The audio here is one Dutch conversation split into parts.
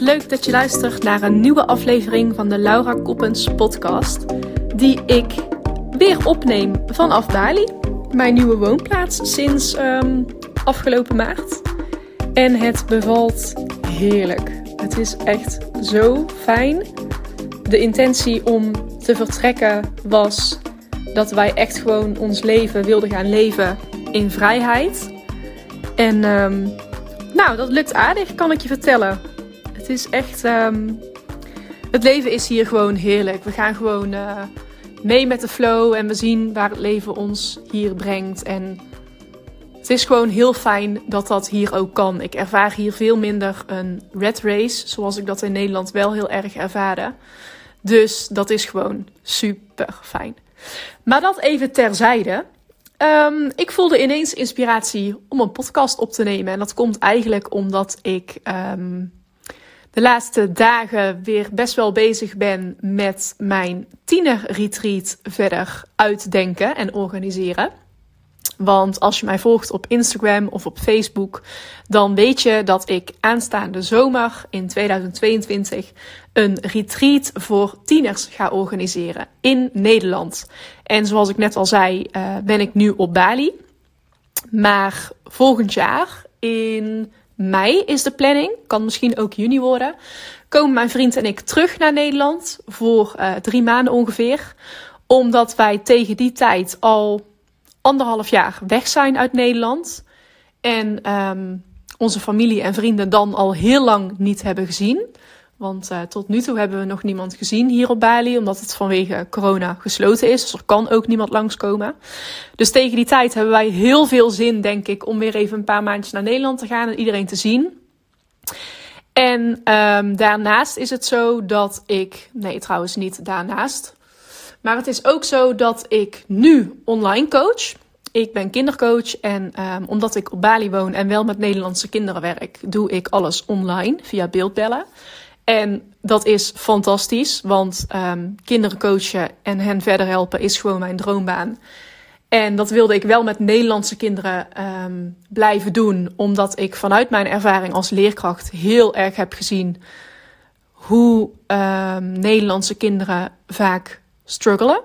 Leuk dat je luistert naar een nieuwe aflevering van de Laura Koppens podcast. Die ik weer opneem vanaf Bali. Mijn nieuwe woonplaats sinds um, afgelopen maart. En het bevalt heerlijk. Het is echt zo fijn. De intentie om te vertrekken was dat wij echt gewoon ons leven wilden gaan leven in vrijheid. En um, nou, dat lukt aardig, kan ik je vertellen. Het is echt. Um, het leven is hier gewoon heerlijk. We gaan gewoon uh, mee met de flow en we zien waar het leven ons hier brengt. En het is gewoon heel fijn dat dat hier ook kan. Ik ervaar hier veel minder een red race, zoals ik dat in Nederland wel heel erg ervaarde. Dus dat is gewoon super fijn. Maar dat even terzijde. Um, ik voelde ineens inspiratie om een podcast op te nemen. En dat komt eigenlijk omdat ik um, de laatste dagen weer best wel bezig ben met mijn tienerretreat verder uitdenken en organiseren. Want als je mij volgt op Instagram of op Facebook, dan weet je dat ik aanstaande zomer in 2022 een retreat voor tieners ga organiseren in Nederland. En zoals ik net al zei, uh, ben ik nu op Bali. Maar volgend jaar in mei is de planning, kan misschien ook juni worden, komen mijn vriend en ik terug naar Nederland voor uh, drie maanden ongeveer. Omdat wij tegen die tijd al anderhalf jaar weg zijn uit Nederland. En um, onze familie en vrienden dan al heel lang niet hebben gezien. Want uh, tot nu toe hebben we nog niemand gezien hier op Bali, omdat het vanwege corona gesloten is. Dus er kan ook niemand langskomen. Dus tegen die tijd hebben wij heel veel zin, denk ik, om weer even een paar maandjes naar Nederland te gaan en iedereen te zien. En um, daarnaast is het zo dat ik. Nee, trouwens niet daarnaast. Maar het is ook zo dat ik nu online coach. Ik ben kindercoach en um, omdat ik op Bali woon en wel met Nederlandse kinderen werk, doe ik alles online via beeldbellen. En dat is fantastisch, want um, kinderen coachen en hen verder helpen is gewoon mijn droombaan. En dat wilde ik wel met Nederlandse kinderen um, blijven doen, omdat ik vanuit mijn ervaring als leerkracht heel erg heb gezien hoe um, Nederlandse kinderen vaak struggelen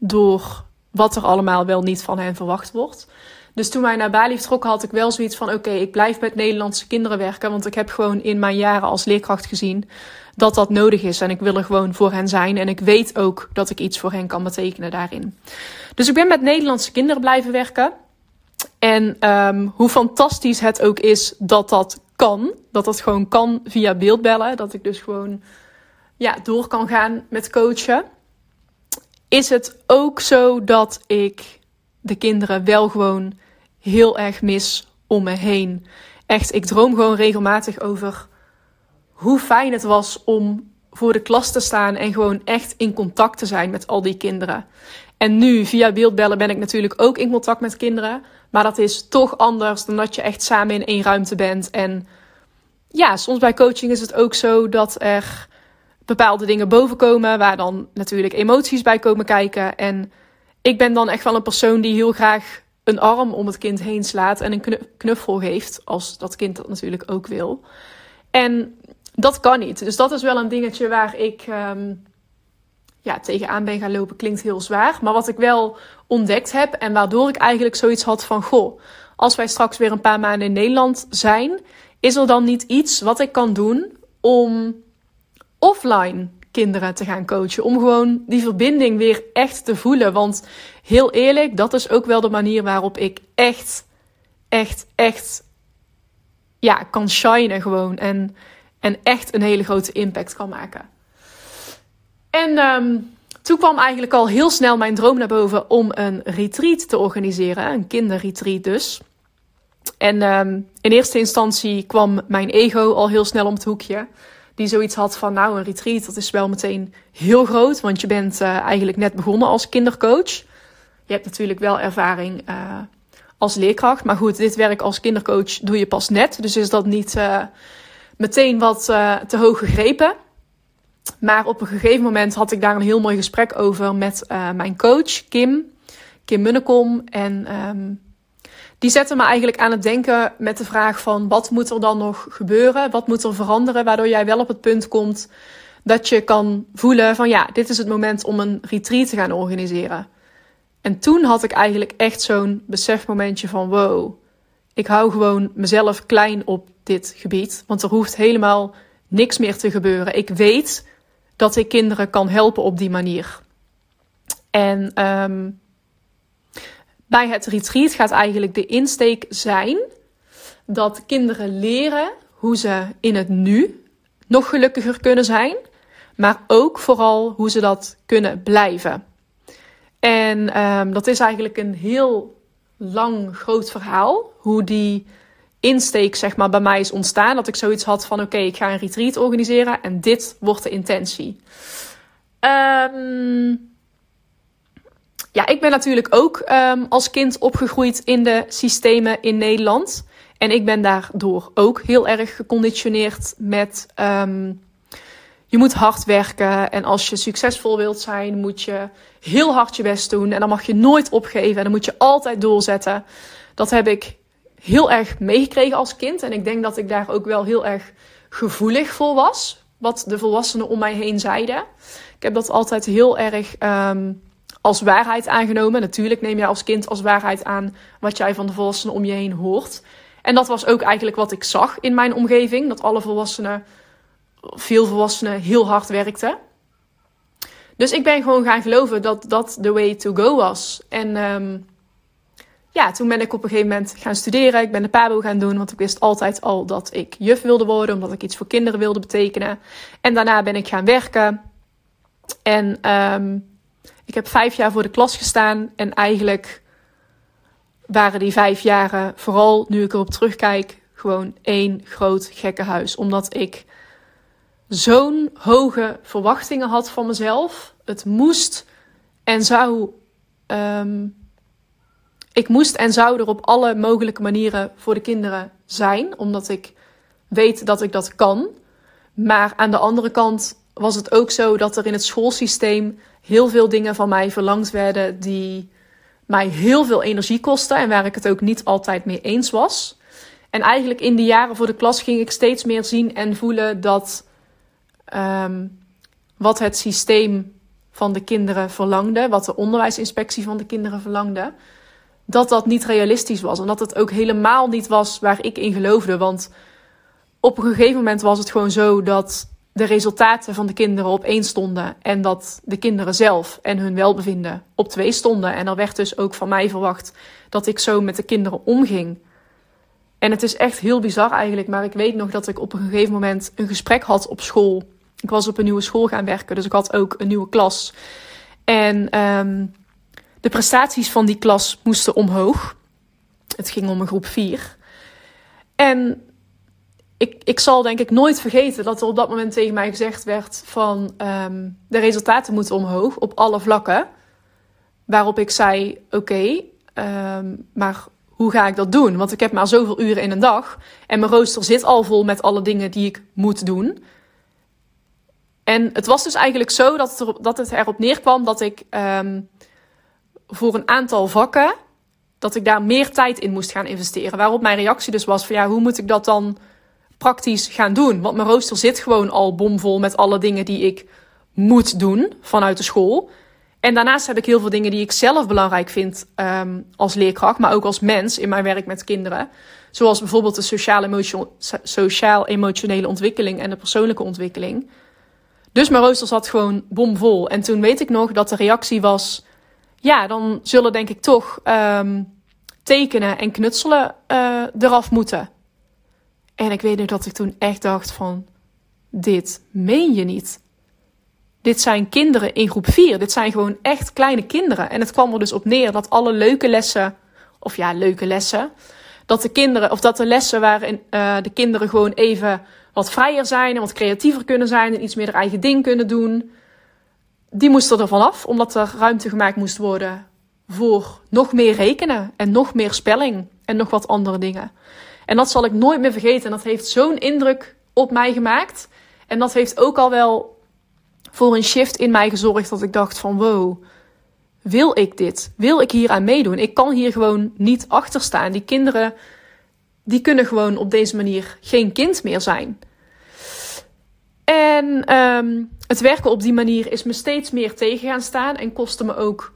door wat er allemaal wel niet van hen verwacht wordt. Dus toen wij naar Bali vertrokken, had ik wel zoiets van: oké, ik blijf met Nederlandse kinderen werken. Want ik heb gewoon in mijn jaren als leerkracht gezien dat dat nodig is. En ik wil er gewoon voor hen zijn. En ik weet ook dat ik iets voor hen kan betekenen daarin. Dus ik ben met Nederlandse kinderen blijven werken. En um, hoe fantastisch het ook is dat dat kan. Dat dat gewoon kan via beeldbellen. Dat ik dus gewoon ja, door kan gaan met coachen. Is het ook zo dat ik de kinderen wel gewoon heel erg mis om me heen. Echt, ik droom gewoon regelmatig over hoe fijn het was om voor de klas te staan en gewoon echt in contact te zijn met al die kinderen. En nu, via beeldbellen, ben ik natuurlijk ook in contact met kinderen. Maar dat is toch anders dan dat je echt samen in één ruimte bent. En ja, soms bij coaching is het ook zo dat er bepaalde dingen bovenkomen, waar dan natuurlijk emoties bij komen kijken. En ik ben dan echt wel een persoon die heel graag een arm om het kind heen slaat en een knuffel geeft, als dat kind dat natuurlijk ook wil. En dat kan niet. Dus dat is wel een dingetje waar ik um, ja, tegenaan ben gaan lopen. Klinkt heel zwaar. Maar wat ik wel ontdekt heb en waardoor ik eigenlijk zoiets had van: goh, als wij straks weer een paar maanden in Nederland zijn, is er dan niet iets wat ik kan doen om offline kinderen te gaan coachen. Om gewoon die verbinding weer echt te voelen. Want heel eerlijk, dat is ook wel de manier waarop ik echt, echt, echt ja, kan shinen gewoon. En, en echt een hele grote impact kan maken. En um, toen kwam eigenlijk al heel snel mijn droom naar boven om een retreat te organiseren. Een kinderretreat dus. En um, in eerste instantie kwam mijn ego al heel snel om het hoekje die zoiets had van, nou, een retreat, dat is wel meteen heel groot, want je bent uh, eigenlijk net begonnen als kindercoach. Je hebt natuurlijk wel ervaring uh, als leerkracht, maar goed, dit werk als kindercoach doe je pas net, dus is dat niet uh, meteen wat te hoog gegrepen. Maar op een gegeven moment had ik daar een heel mooi gesprek over met mijn coach, Kim, Kim Munnekom. En um, die zetten me eigenlijk aan het denken met de vraag van wat moet er dan nog gebeuren? Wat moet er veranderen waardoor jij wel op het punt komt dat je kan voelen van ja, dit is het moment om een retreat te gaan organiseren. En toen had ik eigenlijk echt zo'n besefmomentje van wow, ik hou gewoon mezelf klein op dit gebied, want er hoeft helemaal niks meer te gebeuren. Ik weet dat ik kinderen kan helpen op die manier. En um, bij het retreat gaat eigenlijk de insteek zijn dat kinderen leren hoe ze in het nu nog gelukkiger kunnen zijn, maar ook vooral hoe ze dat kunnen blijven. En um, dat is eigenlijk een heel lang, groot verhaal. Hoe die insteek zeg maar, bij mij is ontstaan. Dat ik zoiets had van: oké, ik ga een retreat organiseren en dit wordt de intentie. Um, ja, ik ben natuurlijk ook um, als kind opgegroeid in de systemen in Nederland. En ik ben daardoor ook heel erg geconditioneerd met. Um, je moet hard werken. En als je succesvol wilt zijn, moet je heel hard je best doen. En dan mag je nooit opgeven. En dan moet je altijd doorzetten. Dat heb ik heel erg meegekregen als kind. En ik denk dat ik daar ook wel heel erg gevoelig voor was. Wat de volwassenen om mij heen zeiden. Ik heb dat altijd heel erg. Um, als waarheid aangenomen. Natuurlijk neem je als kind als waarheid aan wat jij van de volwassenen om je heen hoort. En dat was ook eigenlijk wat ik zag in mijn omgeving. Dat alle volwassenen, veel volwassenen, heel hard werkten. Dus ik ben gewoon gaan geloven dat dat de way to go was. En um, ja, toen ben ik op een gegeven moment gaan studeren. Ik ben de PABO gaan doen, want ik wist altijd al dat ik juf wilde worden. Omdat ik iets voor kinderen wilde betekenen. En daarna ben ik gaan werken. En um, ik heb vijf jaar voor de klas gestaan en eigenlijk waren die vijf jaren, vooral nu ik erop terugkijk, gewoon één groot gekke huis. Omdat ik zo'n hoge verwachtingen had van mezelf. Het moest en zou. Um, ik moest en zou er op alle mogelijke manieren voor de kinderen zijn, omdat ik weet dat ik dat kan. Maar aan de andere kant was het ook zo dat er in het schoolsysteem heel veel dingen van mij verlangd werden die mij heel veel energie kosten en waar ik het ook niet altijd mee eens was. En eigenlijk in de jaren voor de klas ging ik steeds meer zien en voelen dat um, wat het systeem van de kinderen verlangde, wat de onderwijsinspectie van de kinderen verlangde, dat dat niet realistisch was. En dat het ook helemaal niet was waar ik in geloofde. Want op een gegeven moment was het gewoon zo dat de resultaten van de kinderen op één stonden. En dat de kinderen zelf en hun welbevinden op twee stonden. En er werd dus ook van mij verwacht dat ik zo met de kinderen omging. En het is echt heel bizar eigenlijk. Maar ik weet nog dat ik op een gegeven moment een gesprek had op school. Ik was op een nieuwe school gaan werken, dus ik had ook een nieuwe klas. En um, de prestaties van die klas moesten omhoog. Het ging om een groep 4. En ik, ik zal denk ik nooit vergeten dat er op dat moment tegen mij gezegd werd van um, de resultaten moeten omhoog op alle vlakken. Waarop ik zei, oké, um, maar hoe ga ik dat doen? Want ik heb maar zoveel uren in een dag en mijn rooster zit al vol met alle dingen die ik moet doen. En het was dus eigenlijk zo dat het, erop, dat het erop neerkwam dat ik um, voor een aantal vakken, dat ik daar meer tijd in moest gaan investeren. Waarop mijn reactie dus was van ja, hoe moet ik dat dan praktisch gaan doen. Want mijn rooster zit gewoon al bomvol met alle dingen die ik moet doen vanuit de school. En daarnaast heb ik heel veel dingen die ik zelf belangrijk vind um, als leerkracht, maar ook als mens in mijn werk met kinderen. Zoals bijvoorbeeld de sociaal-emotionele ontwikkeling en de persoonlijke ontwikkeling. Dus mijn rooster zat gewoon bomvol. En toen weet ik nog dat de reactie was: ja, dan zullen denk ik toch um, tekenen en knutselen uh, eraf moeten. En ik weet nog dat ik toen echt dacht van, dit meen je niet. Dit zijn kinderen in groep 4. Dit zijn gewoon echt kleine kinderen. En het kwam er dus op neer dat alle leuke lessen, of ja, leuke lessen, dat de kinderen, of dat de lessen waarin uh, de kinderen gewoon even wat vrijer zijn en wat creatiever kunnen zijn en iets meer eigen ding kunnen doen, die moesten er vanaf, omdat er ruimte gemaakt moest worden voor nog meer rekenen en nog meer spelling en nog wat andere dingen. En dat zal ik nooit meer vergeten. En dat heeft zo'n indruk op mij gemaakt. En dat heeft ook al wel voor een shift in mij gezorgd dat ik dacht van wow, wil ik dit? Wil ik hier aan meedoen? Ik kan hier gewoon niet achter staan. Die kinderen, die kunnen gewoon op deze manier geen kind meer zijn. En ehm, het werken op die manier is me steeds meer tegen gaan staan en kostte me ook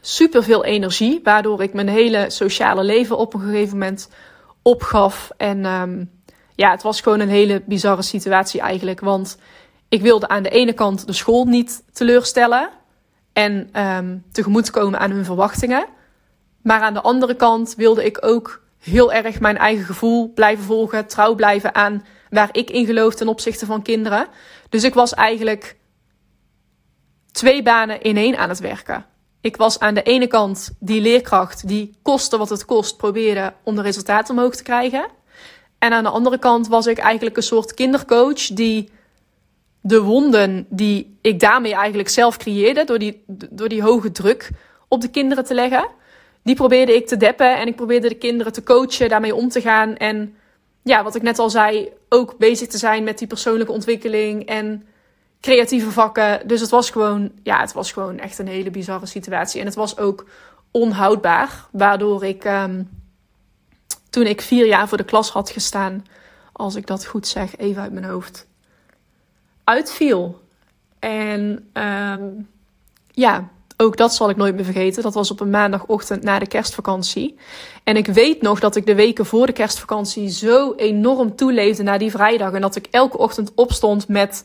super veel energie, waardoor ik mijn hele sociale leven op een gegeven moment opgaf. En um, ja, het was gewoon een hele bizarre situatie eigenlijk, want ik wilde aan de ene kant de school niet teleurstellen en um, tegemoetkomen aan hun verwachtingen. Maar aan de andere kant wilde ik ook heel erg mijn eigen gevoel blijven volgen, trouw blijven aan waar ik in geloof ten opzichte van kinderen. Dus ik was eigenlijk twee banen in één aan het werken. Ik was aan de ene kant die leerkracht die koste wat het kost probeerde om de resultaten omhoog te krijgen. En aan de andere kant was ik eigenlijk een soort kindercoach die de wonden die ik daarmee eigenlijk zelf creëerde, door die, door die hoge druk op de kinderen te leggen, die probeerde ik te deppen en ik probeerde de kinderen te coachen, daarmee om te gaan. En ja, wat ik net al zei, ook bezig te zijn met die persoonlijke ontwikkeling en creatieve vakken. Dus het was gewoon, ja, het was gewoon echt een hele bizarre situatie. En het was ook onhoudbaar, waardoor ik um, toen ik vier jaar voor de klas had gestaan, als ik dat goed zeg, even uit mijn hoofd, uitviel. En um, ja, ook dat zal ik nooit meer vergeten. Dat was op een maandagochtend na de kerstvakantie. En ik weet nog dat ik de weken voor de kerstvakantie zo enorm toeleefde naar die vrijdag. En dat ik elke ochtend opstond met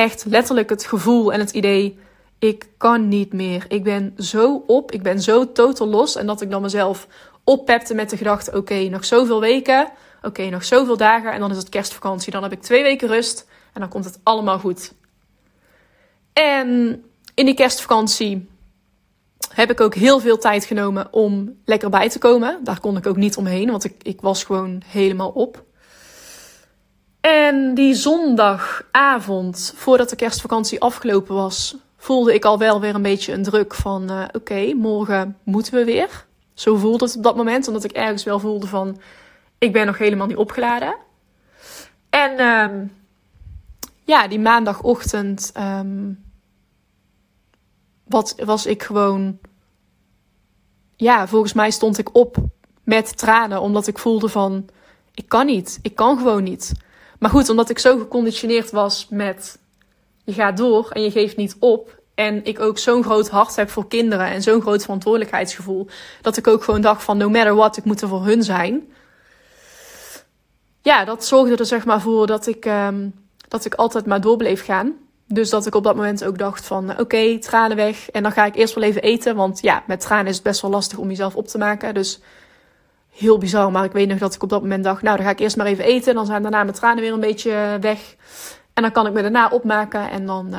echt letterlijk het gevoel en het idee: ik kan niet meer. Ik ben zo op, ik ben zo totaal los. En dat ik dan mezelf oppepte met de gedachte: oké, nog zoveel weken. Oké, nog zoveel dagen. En dan is het kerstvakantie. Dan heb ik twee weken rust. En dan komt het allemaal goed. En in die kerstvakantie heb ik ook heel veel tijd genomen om lekker bij te komen. Daar kon ik ook niet omheen, want ik, ik was gewoon helemaal op. En die zondagavond, voordat de kerstvakantie afgelopen was, voelde ik al wel weer een beetje een druk van: uh, oké, morgen moeten we weer. Zo voelde het op dat moment, omdat ik ergens wel voelde van: ik ben nog helemaal niet opgeladen. En uh, ja, die maandagochtend um, wat, was ik gewoon. Ja, volgens mij stond ik op met tranen, omdat ik voelde van: ik kan niet, ik kan gewoon niet. Maar goed, omdat ik zo geconditioneerd was met je gaat door en je geeft niet op. En ik ook zo'n groot hart heb voor kinderen en zo'n groot verantwoordelijkheidsgevoel. Dat ik ook gewoon dacht van no matter what, ik moet er voor hun zijn. Ja, dat zorgde er zeg maar voor dat ik, um, dat ik altijd maar door bleef gaan. Dus dat ik op dat moment ook dacht van oké, tranen weg. En dan ga ik eerst wel even eten. Want ja, met tranen is het best wel lastig om jezelf op te maken. Dus heel bizar. Maar ik weet nog dat ik op dat moment dacht, nou dan ga ik eerst maar even eten. Dan zijn daarna mijn tranen weer een beetje weg. En dan kan ik me daarna opmaken en dan, uh,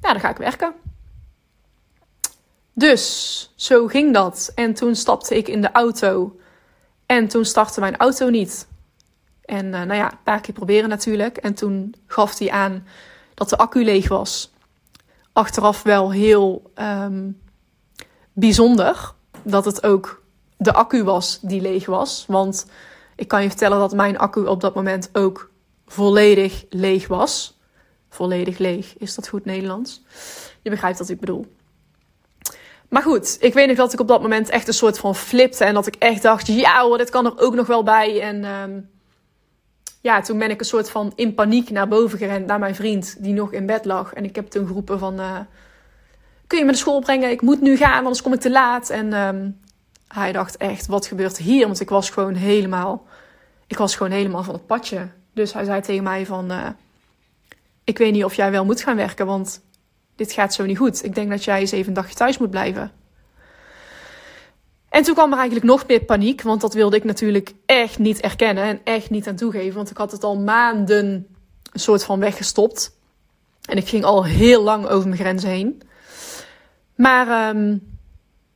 ja, dan ga ik werken. Dus zo ging dat. En toen stapte ik in de auto. En toen startte mijn auto niet. En uh, nou ja, een paar keer proberen natuurlijk. En toen gaf hij aan dat de accu leeg was. Achteraf wel heel um, bijzonder dat het ook de accu was die leeg was. Want ik kan je vertellen dat mijn accu op dat moment ook volledig leeg was. Volledig leeg, is dat goed Nederlands? Je begrijpt wat ik bedoel. Maar goed, ik weet nog dat ik op dat moment echt een soort van flipte. En dat ik echt dacht, ja hoor, dit kan er ook nog wel bij. En um, ja, toen ben ik een soort van in paniek naar boven gerend naar mijn vriend die nog in bed lag. En ik heb toen geroepen van, uh, kun je me naar school brengen? Ik moet nu gaan, anders kom ik te laat. En um, hij dacht echt, wat gebeurt hier? Want ik was gewoon helemaal, ik was gewoon helemaal van het padje. Dus hij zei tegen mij van, uh, ik weet niet of jij wel moet gaan werken, want dit gaat zo niet goed. Ik denk dat jij eens even een dagje thuis moet blijven. En toen kwam er eigenlijk nog meer paniek, want dat wilde ik natuurlijk echt niet erkennen en echt niet aan toegeven, want ik had het al maanden een soort van weggestopt. En ik ging al heel lang over mijn grenzen heen. Maar um,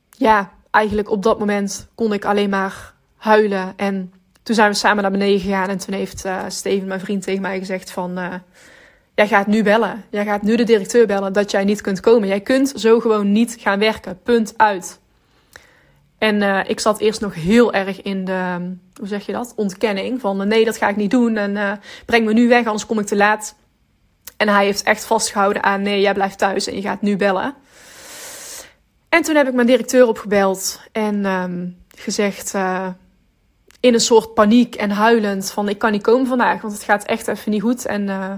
ja, eigenlijk op dat moment kon ik alleen maar huilen. En toen zijn we samen naar beneden gegaan en toen heeft uh, Steven, mijn vriend, tegen mij gezegd van... Uh, jij gaat nu bellen. Jij gaat nu de directeur bellen dat jij niet kunt komen. Jij kunt zo gewoon niet gaan werken. Punt uit. En uh, ik zat eerst nog heel erg in de, hoe zeg je dat? Ontkenning. Van nee, dat ga ik niet doen. En breng me nu weg, anders kom ik te laat. En hij heeft echt vastgehouden aan nee, jij blijft thuis en je gaat nu bellen. En toen heb ik mijn directeur opgebeld en ehm, gezegd uh, in een soort paniek en huilend van ik kan niet komen vandaag, want het gaat echt even niet goed. En uh,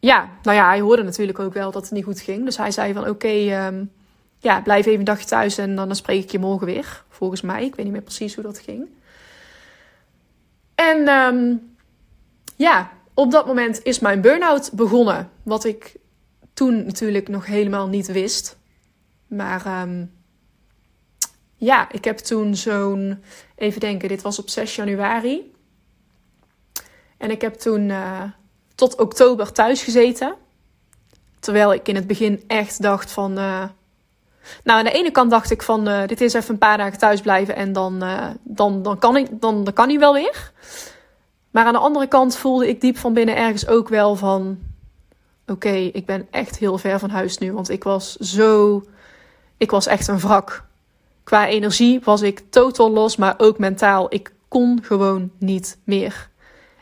ja, nou ja, hij hoorde natuurlijk ook wel dat het niet goed ging. Dus hij zei van oké, um, ja, blijf even een dagje thuis en dan spreek ik je morgen weer. Volgens mij, ik weet niet meer precies hoe dat ging. En um, ja, op dat moment is mijn burn-out begonnen. Wat ik toen natuurlijk nog helemaal niet wist. Maar um, ja, ik heb toen zo'n, even denken, dit was op 6 januari. En ik heb toen uh, tot oktober thuis gezeten. Terwijl ik in het begin echt dacht van. Uh, nou, aan de ene kant dacht ik van uh, dit is even een paar dagen thuis blijven en dan, dan, dan, kan ik, dan, dan kan hij wel weer. Maar aan de andere kant voelde ik diep van binnen ergens ook wel van oké, ik ben echt heel ver van huis nu. Want ik was zo. Ik was echt een wrak. Qua energie was ik totaal los, maar ook mentaal. Ik kon gewoon niet meer.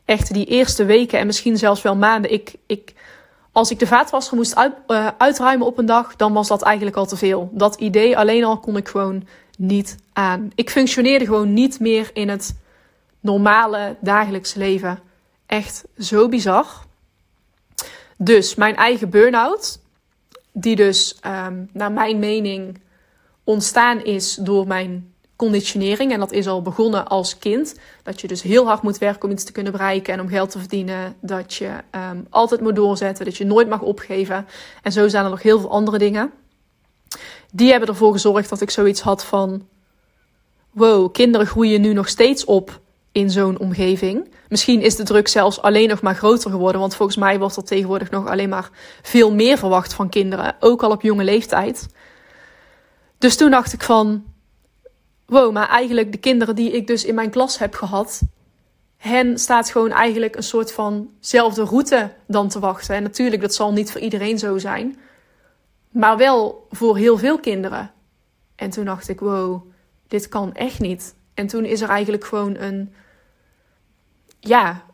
Echt die eerste weken en misschien zelfs wel maanden. Ik, ik, als ik de vaatwasser moest uit, uh, uitruimen op een dag, dan was dat eigenlijk al te veel. Dat idee alleen al kon ik gewoon niet aan. Ik functioneerde gewoon niet meer in het normale dagelijks leven. Echt zo bizar. Dus mijn eigen burn-out, die dus um, naar mijn mening ontstaan is door mijn conditionering. En dat is al begonnen als kind. Dat je dus heel hard moet werken om iets te kunnen bereiken en om geld te verdienen. Dat je um, altijd moet doorzetten, dat je nooit mag opgeven. En zo zijn er nog heel veel andere dingen. Die hebben ervoor gezorgd dat ik zoiets had van: wow, kinderen groeien nu nog steeds op in zo'n omgeving. Misschien is de druk zelfs alleen nog maar groter geworden, want volgens mij wordt er tegenwoordig nog alleen maar veel meer verwacht van kinderen, ook al op jonge leeftijd. Dus toen dacht ik van, wow, maar eigenlijk de kinderen die ik dus in mijn klas heb gehad, hen staat gewoon eigenlijk een soort vanzelfde route dan te wachten. En natuurlijk, dat zal niet voor iedereen zo zijn, maar wel voor heel veel kinderen. En toen dacht ik, wow, dit kan echt niet. En toen is er eigenlijk gewoon een ja,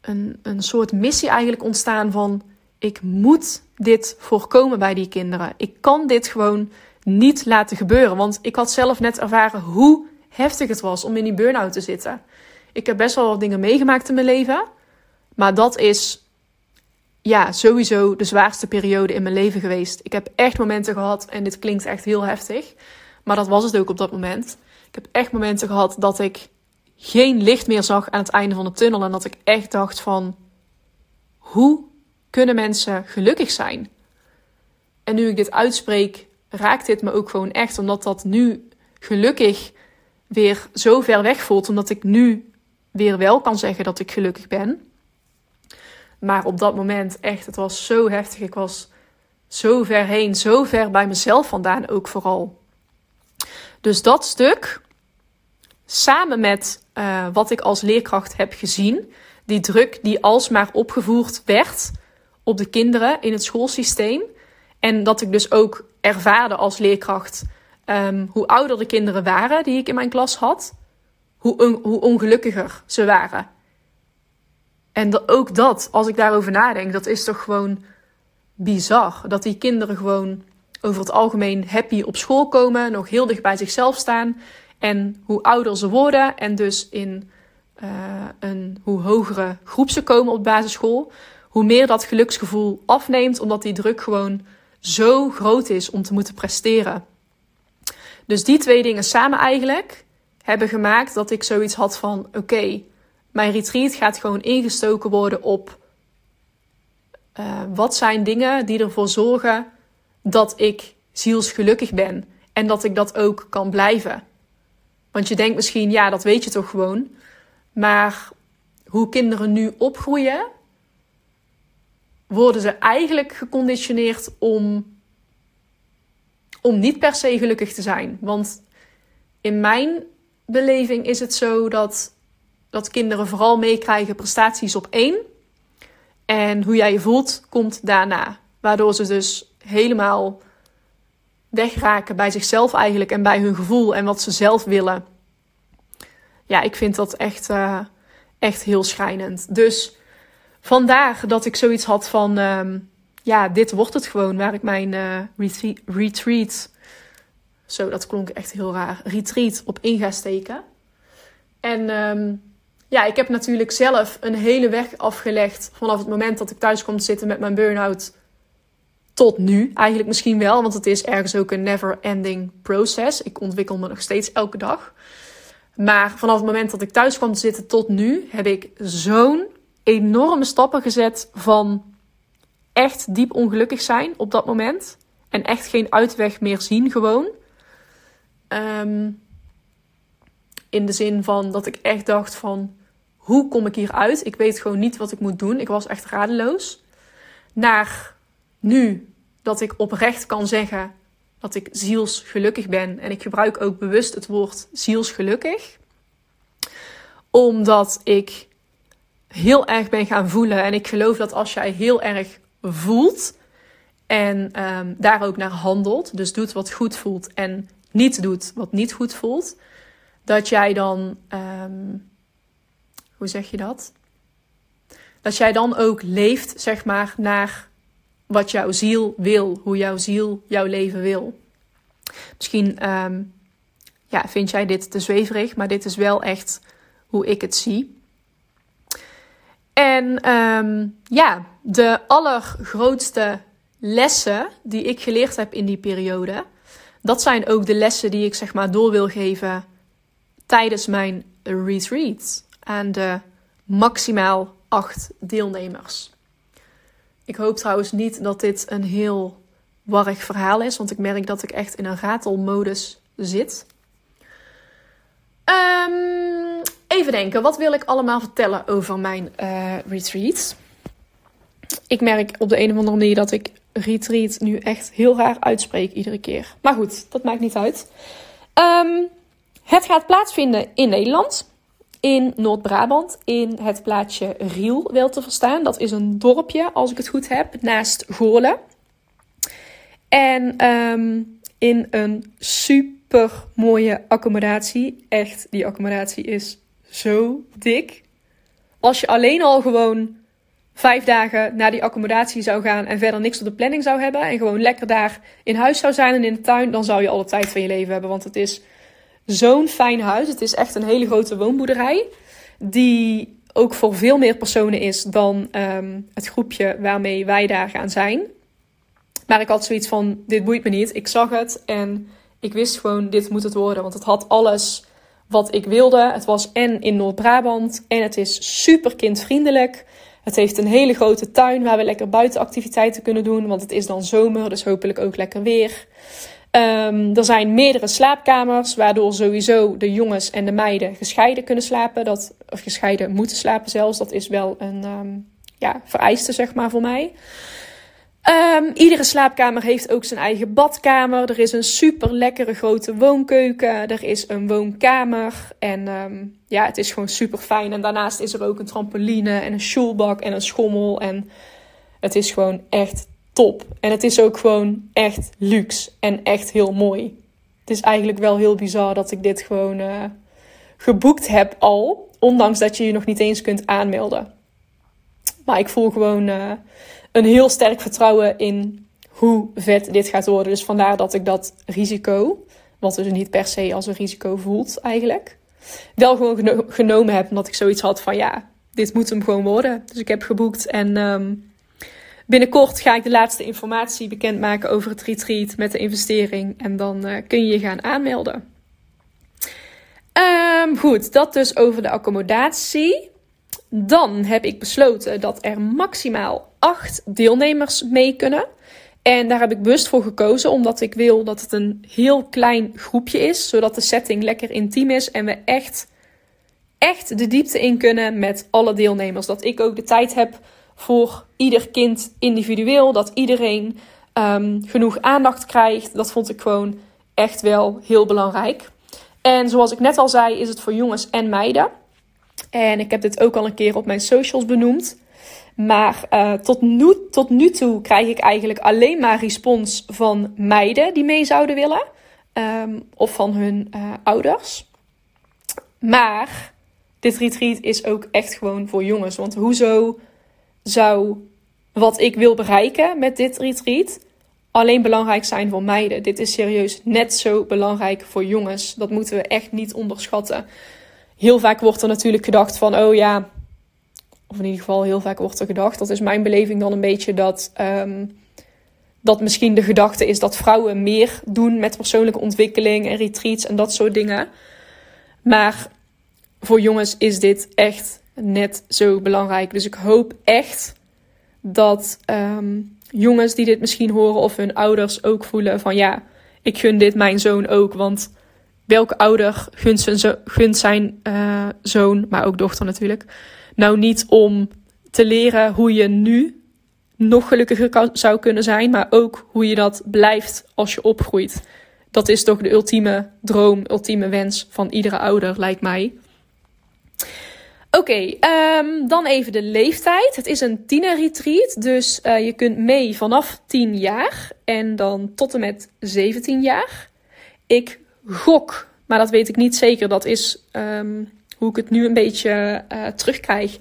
een, een soort missie eigenlijk ontstaan van ik moet dit voorkomen bij die kinderen. Ik kan dit gewoon niet laten gebeuren. Want ik had zelf net ervaren hoe heftig het was om in die burn-out te zitten. Ik heb best wel wat dingen meegemaakt in mijn leven. Maar dat is ja, sowieso de zwaarste periode in mijn leven geweest. Ik heb echt momenten gehad, en dit klinkt echt heel heftig. Maar dat was het ook op dat moment. Ik heb echt momenten gehad dat ik geen licht meer zag aan het einde van de tunnel. En dat ik echt dacht van, hoe kunnen mensen gelukkig zijn? En nu ik dit uitspreek, raakt dit me ook gewoon echt. Omdat dat nu gelukkig weer zo ver weg voelt. Omdat ik nu weer wel kan zeggen dat ik gelukkig ben. Maar op dat moment echt, het was zo heftig. Ik was zo ver heen, zo ver bij mezelf vandaan ook vooral. Dus dat stuk, samen met uh, wat ik als leerkracht heb gezien, die druk die alsmaar opgevoerd werd op de kinderen in het schoolsysteem. En dat ik dus ook ervaarde als leerkracht um, hoe ouder de kinderen waren die ik in mijn klas had, hoe, hoe ongelukkiger ze waren. En ook dat, als ik daarover nadenk, dat is toch gewoon bizar. Dat die kinderen gewoon over het algemeen happy op school komen, nog heel dicht bij zichzelf staan. En hoe ouder ze worden en dus in uh, een hoe hogere groep ze komen op basisschool, hoe meer dat geluksgevoel afneemt, omdat die druk gewoon zo groot is om te moeten presteren. Dus die twee dingen samen eigenlijk hebben gemaakt dat ik zoiets had van: oké, mijn retreat gaat gewoon ingestoken worden op uh, wat zijn dingen die ervoor zorgen dat ik zielsgelukkig ben en dat ik dat ook kan blijven. Want je denkt misschien, ja, dat weet je toch gewoon. Maar hoe kinderen nu opgroeien, worden ze eigenlijk geconditioneerd om, om niet per se gelukkig te zijn. Want in mijn beleving is het zo dat, dat kinderen vooral meekrijgen prestaties op één. En hoe jij je voelt, komt daarna. Waardoor ze dus helemaal wegraken bij zichzelf eigenlijk en bij hun gevoel en wat ze zelf willen. Ja, ik vind dat echt, uh, echt heel schrijnend. Dus vandaar dat ik zoiets had van, um, ja, dit wordt het gewoon waar ik mijn uh, retreat zo dat klonk echt heel raar, retreat op in ga steken. En ehm, ja, ik heb natuurlijk zelf een hele weg afgelegd vanaf het moment dat ik thuis kwam te zitten met mijn burn-out tot nu. Eigenlijk misschien wel, want het is ergens ook een never-ending process. Ik ontwikkel me nog steeds elke dag. Maar vanaf het moment dat ik thuis kwam te zitten tot nu, heb ik zo'n enorme stappen gezet van echt diep ongelukkig zijn op dat moment. En echt geen uitweg meer zien, gewoon. Ehm, in de zin van dat ik echt dacht van, hoe kom ik hier uit? Ik weet gewoon niet wat ik moet doen. Ik was echt radeloos. Naar nu dat ik oprecht kan zeggen dat ik zielsgelukkig ben. En ik gebruik ook bewust het woord zielsgelukkig. Omdat ik heel erg ben gaan voelen. En ik geloof dat als jij heel erg voelt en ehm, daar ook naar handelt, dus doet wat goed voelt en niet doet wat niet goed voelt, dat jij dan, ehm, hoe zeg je dat? Dat jij dan ook leeft, zeg maar, naar wat jouw ziel wil, hoe jouw ziel jouw leven wil. Misschien um, ja, vind jij dit te zweverig, maar dit is wel echt hoe ik het zie. En um, ja, de allergrootste lessen die ik geleerd heb in die periode, dat zijn ook de lessen die ik zeg maar door wil geven tijdens mijn retreat aan de maximaal acht deelnemers. Ik hoop trouwens niet dat dit een heel warrig verhaal is, want ik merk dat ik echt in een ratelmodus zit. Um, even denken, wat wil ik allemaal vertellen over mijn uh, retreat? Ik merk op de een of andere manier dat ik retreat nu echt heel raar uitspreek iedere keer. Maar goed, dat maakt niet uit. Um, het gaat plaatsvinden in Nederland, in Noord-Brabant, in het plaatsje Riel wel te verstaan. Dat is een dorpje, als ik het goed heb, naast Goorlen. En um, in een super mooie accommodatie. Echt, die accommodatie is zo dik. Als je alleen al gewoon vijf dagen naar die accommodatie zou gaan en verder niks op de planning zou hebben en gewoon lekker daar in huis zou zijn en in de tuin, dan zou je alle tijd van je leven hebben. Want het is zo'n fijn huis. Het is echt een hele grote woonboerderij. Die ook voor veel meer personen is dan um, het groepje waarmee wij daar gaan zijn. Maar ik had zoiets van: dit boeit me niet. Ik zag het en ik wist gewoon: dit moet het worden. Want het had alles wat ik wilde. Het was en in Noord-Brabant en het is super kindvriendelijk. Het heeft een hele grote tuin waar we lekker buitenactiviteiten kunnen doen. Want het is dan zomer, dus hopelijk ook lekker weer. Um, er zijn meerdere slaapkamers, waardoor sowieso de jongens en de meiden gescheiden kunnen slapen. Dat, of gescheiden moeten slapen zelfs. Dat is wel een um, ja, vereiste, zeg maar, voor mij. Um, iedere slaapkamer heeft ook zijn eigen badkamer. Er is een super lekkere grote woonkeuken. Er is een woonkamer. En ja, het is gewoon super fijn. En daarnaast is er ook een trampoline en een schoolbak en een schommel. En het is gewoon echt top. En het is ook gewoon echt luxe en echt heel mooi. Het is eigenlijk wel heel bizar dat ik dit gewoon uh, geboekt heb al. Ondanks dat je je nog niet eens kunt aanmelden. Maar ik voel gewoon uh, een heel sterk vertrouwen in hoe vet dit gaat worden. Dus vandaar dat ik dat risico, wat dus niet per se als een risico voelt eigenlijk, wel gewoon geno genomen heb. Omdat ik zoiets had van ja, dit moet hem gewoon worden. Dus ik heb geboekt en um, binnenkort ga ik de laatste informatie bekendmaken over het retreat met de investering. En dan uh, kun je je gaan aanmelden. Um, goed, dat dus over de accommodatie. Dan heb ik besloten dat er maximaal acht deelnemers mee kunnen. En daar heb ik bewust voor gekozen, omdat ik wil dat het een heel klein groepje is, zodat de setting lekker intiem is en we echt, echt de diepte in kunnen met alle deelnemers. Dat ik ook de tijd heb voor ieder kind individueel, dat iedereen um, genoeg aandacht krijgt. Dat vond ik gewoon echt wel heel belangrijk. En zoals ik net al zei, is het voor jongens en meiden. En ik heb dit ook al een keer op mijn socials benoemd. Maar uh, tot, nu, tot nu toe krijg ik eigenlijk alleen maar respons van meiden die mee zouden willen. Um, of van hun uh, ouders. Maar dit retreat is ook echt gewoon voor jongens. Want hoezo zou wat ik wil bereiken met dit retreat alleen belangrijk zijn voor meiden. Dit is serieus net zo belangrijk voor jongens. Dat moeten we echt niet onderschatten. Heel vaak wordt er natuurlijk gedacht van, oh ja, of in ieder geval heel vaak wordt er gedacht, dat is mijn beleving dan een beetje dat, um, dat misschien de gedachte is dat vrouwen meer doen met persoonlijke ontwikkeling en retreats en dat soort dingen. Maar voor jongens is dit echt net zo belangrijk. Dus ik hoop echt dat um, jongens die dit misschien horen of hun ouders ook voelen van ja, ik gun dit mijn zoon ook. Want welke ouder gunt zijn, zijn uh, zoon, maar ook dochter natuurlijk, nou niet om te leren hoe je nu nog gelukkiger zou kunnen zijn, maar ook hoe je dat blijft als je opgroeit. Dat is toch de ultieme droom, ultieme wens van iedere ouder, lijkt mij. Oké, um, dan even de leeftijd. Het is een tienerretreat, dus uh, je kunt mee vanaf 10 jaar en dan tot en met 17 jaar. Ik gok, maar dat weet ik niet zeker. Dat is um, hoe ik het nu een beetje uh, terugkrijg.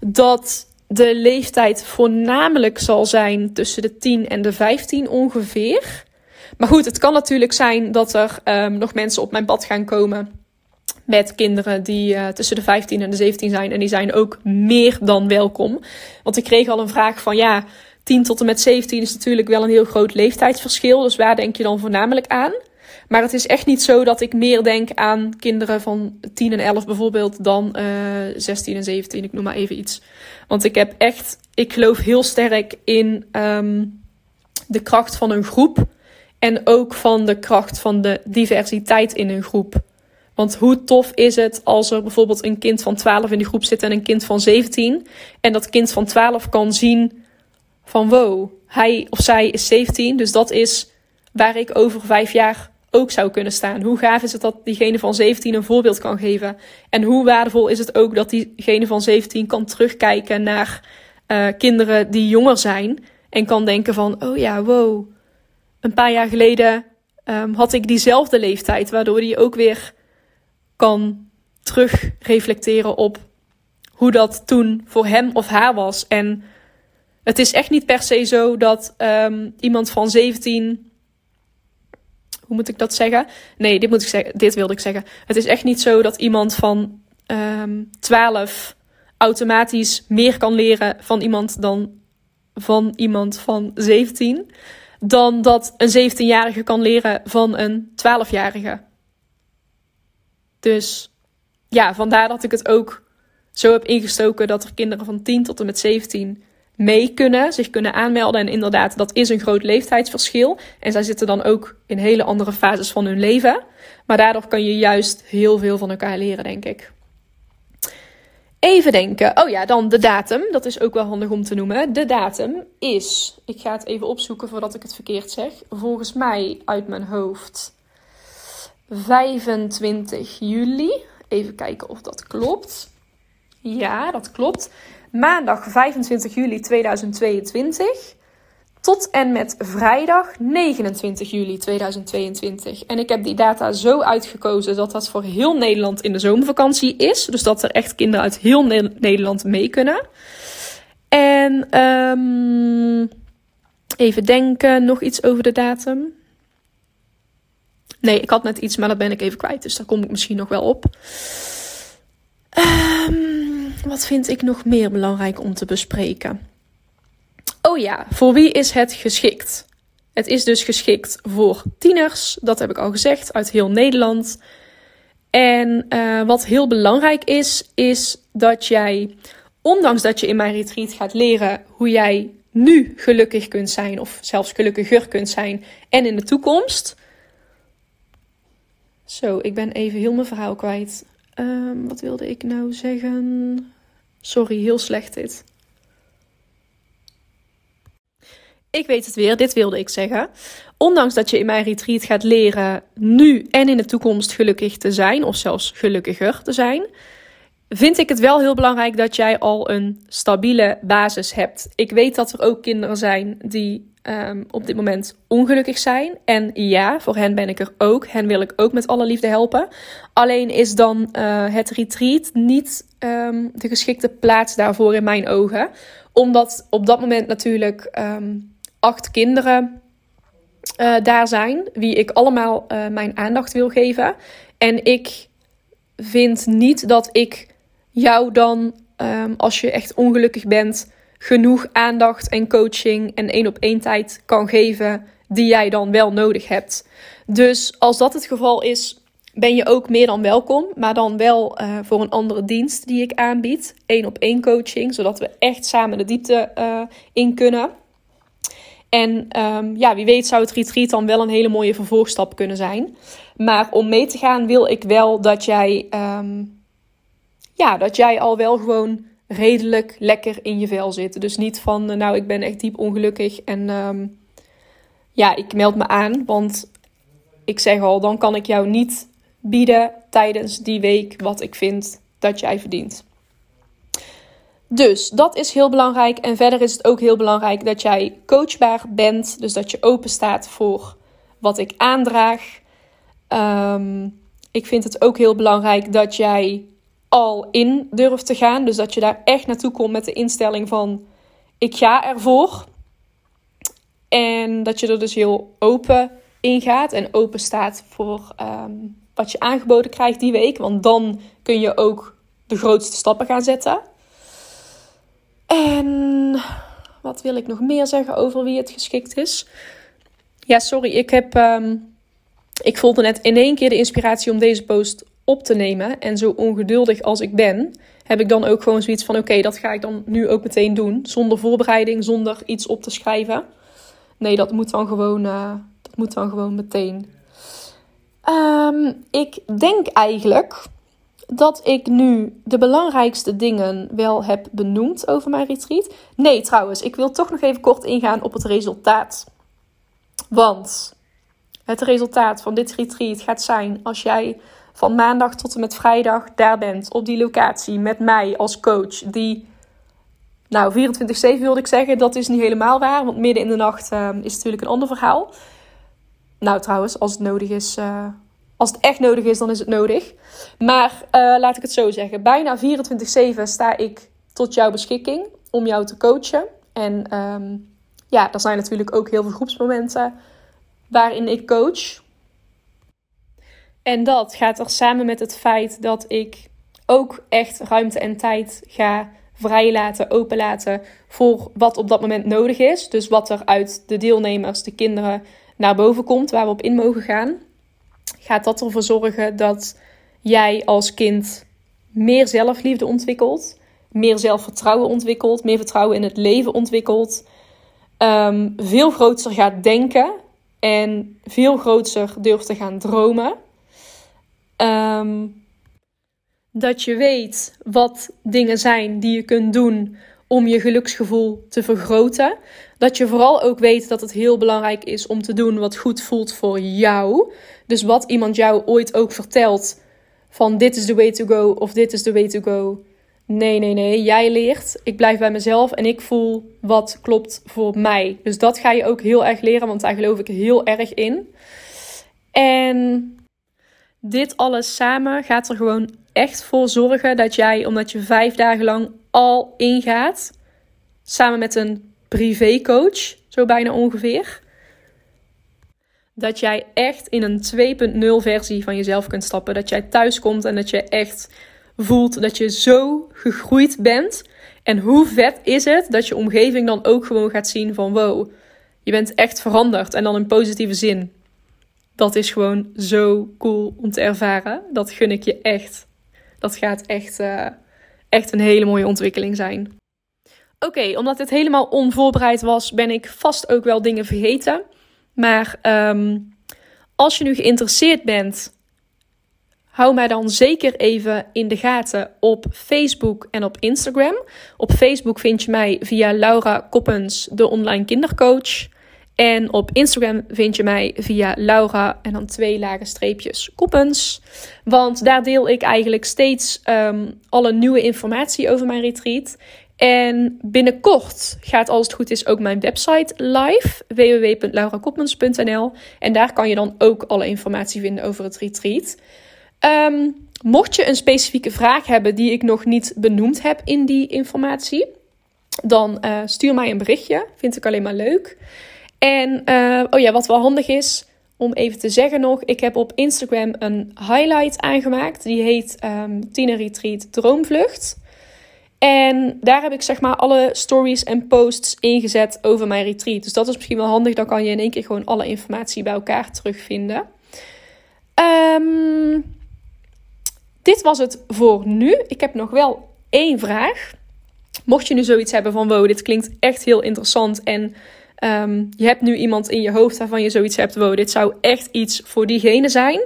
Dat de leeftijd voornamelijk zal zijn tussen de 10 en de 15 ongeveer. Maar goed, het kan natuurlijk zijn dat er um, nog mensen op mijn pad gaan komen met kinderen die uh, tussen de 15 en de 17 zijn. En die zijn ook meer dan welkom. Want ik kreeg al een vraag van ja, 10 tot en met 17 is natuurlijk wel een heel groot leeftijdsverschil. Dus waar denk je dan voornamelijk aan? Maar het is echt niet zo dat ik meer denk aan kinderen van 10 en 11 bijvoorbeeld dan uh, 16 en 17. Ik noem maar even iets. Want ik heb echt, ik geloof heel sterk in um, de kracht van een groep. En ook van de kracht van de diversiteit in een groep. Want hoe tof is het als er bijvoorbeeld een kind van 12 in die groep zit en een kind van 17. En dat kind van 12 kan zien van wow, hij of zij is 17. Dus dat is waar ik over vijf jaar ook zou kunnen staan. Hoe gaaf is het dat diegene van 17 een voorbeeld kan geven? En hoe waardevol is het ook dat diegene van 17 kan terugkijken naar uh, kinderen die jonger zijn. En kan denken van, oh ja, wow. Een paar jaar geleden um, had ik diezelfde leeftijd. Waardoor die ook weer kan terugreflecteren op hoe dat toen voor hem of haar was. En het is echt niet per se zo dat um, iemand van 17. Hoe moet ik dat zeggen? Nee, dit moet ik zeggen. Dit wilde ik zeggen. Het is echt niet zo dat iemand van um, ehm, 12 automatisch meer kan leren van iemand dan van iemand van 17. Dan dat een 17-jarige kan leren van een 12-jarige. Dus ja, vandaar dat ik het ook zo heb ingestoken dat er kinderen van 10 tot en met 17 mee kunnen, zich kunnen aanmelden. En inderdaad, dat is een groot leeftijdsverschil. En zij zitten dan ook in hele andere fases van hun leven. Maar daardoor kan je juist heel veel van elkaar leren, denk ik. Even denken. Oh ja, dan de datum. Dat is ook wel handig om te noemen. De datum is. Ik ga het even opzoeken voordat ik het verkeerd zeg. Volgens mij uit mijn hoofd 25 juli. Even kijken of dat klopt. Ja, dat klopt. Maandag 25 juli 2022 tot en met vrijdag 29 juli 2022. En ik heb die data zo uitgekozen dat dat voor heel Nederland in de zomervakantie is. Dus dat er echt kinderen uit heel Nederland mee kunnen. En um, even denken, nog iets over de datum. Nee, ik had net iets, maar dat ben ik even kwijt. Dus daar kom ik misschien nog wel op. Um, wat vind ik nog meer belangrijk om te bespreken? Oh ja, voor wie is het geschikt? Het is dus geschikt voor tieners, dat heb ik al gezegd, uit heel Nederland. En uh, wat heel belangrijk is, is dat jij, ondanks dat je in mijn retreat gaat leren hoe jij nu gelukkig kunt zijn, of zelfs gelukkiger kunt zijn, en in de toekomst, zo, ik ben even heel mijn verhaal kwijt. Um, wat wilde ik nou zeggen? Sorry, heel slecht dit. Ik weet het weer, dit wilde ik zeggen. Ondanks dat je in mijn retreat gaat leren nu en in de toekomst gelukkig te zijn, of zelfs gelukkiger te zijn, vind ik het wel heel belangrijk dat jij al een stabiele basis hebt. Ik weet dat er ook kinderen zijn die um, op dit moment ongelukkig zijn. En ja, voor hen ben ik er ook. Hen wil ik ook met alle liefde helpen. Alleen is dan uh, het retreat niet um, de geschikte plaats daarvoor in mijn ogen. Omdat op dat moment natuurlijk um, acht kinderen daar zijn, wie ik allemaal mijn aandacht wil geven. En ik vind niet dat ik jou dan, ehm, als je echt ongelukkig bent, genoeg aandacht en coaching en één op één tijd kan geven die jij dan wel nodig hebt. Dus als dat het geval is, ben je ook meer dan welkom, maar dan wel eh, voor een andere dienst die ik aanbied, één op één coaching, zodat we echt samen de diepte uh, in kunnen. En um, ja, wie weet zou het retreat dan wel een hele mooie vervolgstap kunnen zijn. Maar om mee te gaan wil ik wel dat jij, um, ja, dat jij al wel gewoon redelijk lekker in je vel zit. Dus niet van, nou, ik ben echt diep ongelukkig en um, ja, ik meld me aan. Want ik zeg al, dan kan ik jou niet bieden tijdens die week wat ik vind dat jij verdient. Dus dat is heel belangrijk. En verder is het ook heel belangrijk dat jij coachbaar bent. Dus dat je open staat voor wat ik aandraag. Um, ik vind het ook heel belangrijk dat jij al in durft te gaan. Dus dat je daar echt naartoe komt met de instelling van ik ga ervoor. En dat je er dus heel open in gaat en open staat voor um, wat je aangeboden krijgt die week. Want dan kun je ook de grootste stappen gaan zetten. En wat wil ik nog meer zeggen over wie het geschikt is? Ja, sorry, ik heb. Um, ik voelde net in één keer de inspiratie om deze post op te nemen. En zo ongeduldig als ik ben, heb ik dan ook gewoon zoiets van: oké, dat ga ik dan nu ook meteen doen. Zonder voorbereiding, zonder iets op te schrijven. Nee, dat moet dan gewoon, uh, dat moet dan gewoon meteen. Um, ik denk eigenlijk dat ik nu de belangrijkste dingen wel heb benoemd over mijn retreat. Nee, trouwens, ik wil toch nog even kort ingaan op het resultaat. Want het resultaat van dit retreat gaat zijn als jij van maandag tot en met vrijdag daar bent op die locatie met mij als coach. Die, nou, 24-7 wilde ik zeggen, dat is niet helemaal waar, want midden in de nacht uh, is natuurlijk een ander verhaal. Nou, trouwens, als het nodig is. Uh, als het echt nodig is, dan is het nodig. Maar uh, laat ik het zo zeggen. Bijna 24-7 sta ik tot jouw beschikking om jou te coachen. En um, ja, er zijn natuurlijk ook heel veel groepsmomenten waarin ik coach. En dat gaat er samen met het feit dat ik ook echt ruimte en tijd ga vrijlaten, openlaten voor wat op dat moment nodig is. Dus wat er uit de deelnemers, de kinderen, naar boven komt, waar we op in mogen gaan gaat dat ervoor zorgen dat jij als kind meer zelfliefde ontwikkelt, meer zelfvertrouwen ontwikkelt, meer vertrouwen in het leven ontwikkelt, um, veel groter gaat denken en veel groter durft te gaan dromen. Um, dat je weet wat dingen zijn die je kunt doen om je geluksgevoel te vergroten. Dat je vooral ook weet dat het heel belangrijk is om te doen wat goed voelt voor jou. Dus wat iemand jou ooit ook vertelt van dit is the way to go of dit is the way to go. Nee, nee, nee. Jij leert. Ik blijf bij mezelf en ik voel wat klopt voor mij. Dus dat ga je ook heel erg leren, want daar geloof ik heel erg in. En dit alles samen gaat er gewoon echt voor zorgen dat jij, omdat je vijf dagen lang al ingaat, samen met een privécoach, zo bijna ongeveer, dat jij echt in een 2.0 versie van jezelf kunt stappen. Dat jij thuis komt en dat je echt voelt dat je zo gegroeid bent. En hoe vet is het dat je omgeving dan ook gewoon gaat zien van wow, je bent echt veranderd en dan in positieve zin. Dat is gewoon zo cool om te ervaren. Dat gun ik je echt. Dat gaat echt, uh, echt een hele mooie ontwikkeling zijn. Oké, omdat dit helemaal onvoorbereid was, ben ik vast ook wel dingen vergeten. Maar um, als je nu geïnteresseerd bent, hou mij dan zeker even in de gaten op Facebook en op Instagram. Op Facebook vind je mij via Laura Koppens, de online kindercoach. En op Instagram vind je mij via Laura en dan twee lage streepjes Koppens. Want daar deel ik eigenlijk steeds um, alle nieuwe informatie over mijn retreat. En binnenkort gaat, als het goed is, ook mijn website live: www.laurakopmans.nl. En daar kan je dan ook alle informatie vinden over het retreat. Um, mocht je een specifieke vraag hebben die ik nog niet benoemd heb in die informatie, dan uh, stuur mij een berichtje. Vind ik alleen maar leuk. En uh, oh ja, wat wel handig is om even te zeggen nog, ik heb op Instagram een highlight aangemaakt. Die heet um, Tina Retreat Droomvlucht. En daar heb ik zeg maar alle stories en posts ingezet over mijn retreat. Dus dat is misschien wel handig. Dan kan je in één keer gewoon alle informatie bij elkaar terugvinden. Um, dit was het voor nu. Ik heb nog wel één vraag. Mocht je nu zoiets hebben van wow, dit klinkt echt heel interessant en um, je hebt nu iemand in je hoofd waarvan je zoiets hebt, wow, dit zou echt iets voor diegene zijn,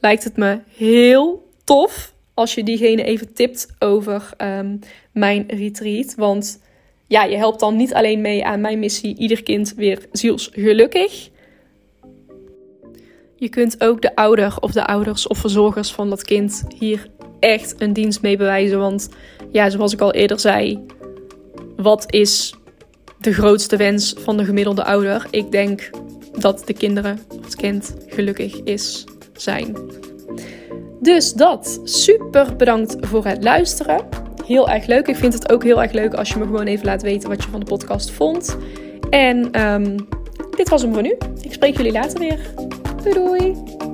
lijkt het me heel tof als je diegene even tipt over um, mijn retreat. Want ja, je helpt dan niet alleen mee aan mijn missie, ieder kind weer zielsgelukkig. Je kunt ook de ouder of de ouders of verzorgers van dat kind hier echt een dienst mee bewijzen. Want ja, zoals ik al eerder zei, wat is de grootste wens van de gemiddelde ouder? Ik denk dat de kinderen het kind gelukkig is zijn. Dus dat. Super bedankt voor het luisteren. Heel erg leuk. Ik vind het ook heel erg leuk als je me gewoon even laat weten wat je van de podcast vond. En um, dit was hem voor nu. Ik spreek jullie later weer. Doei doei!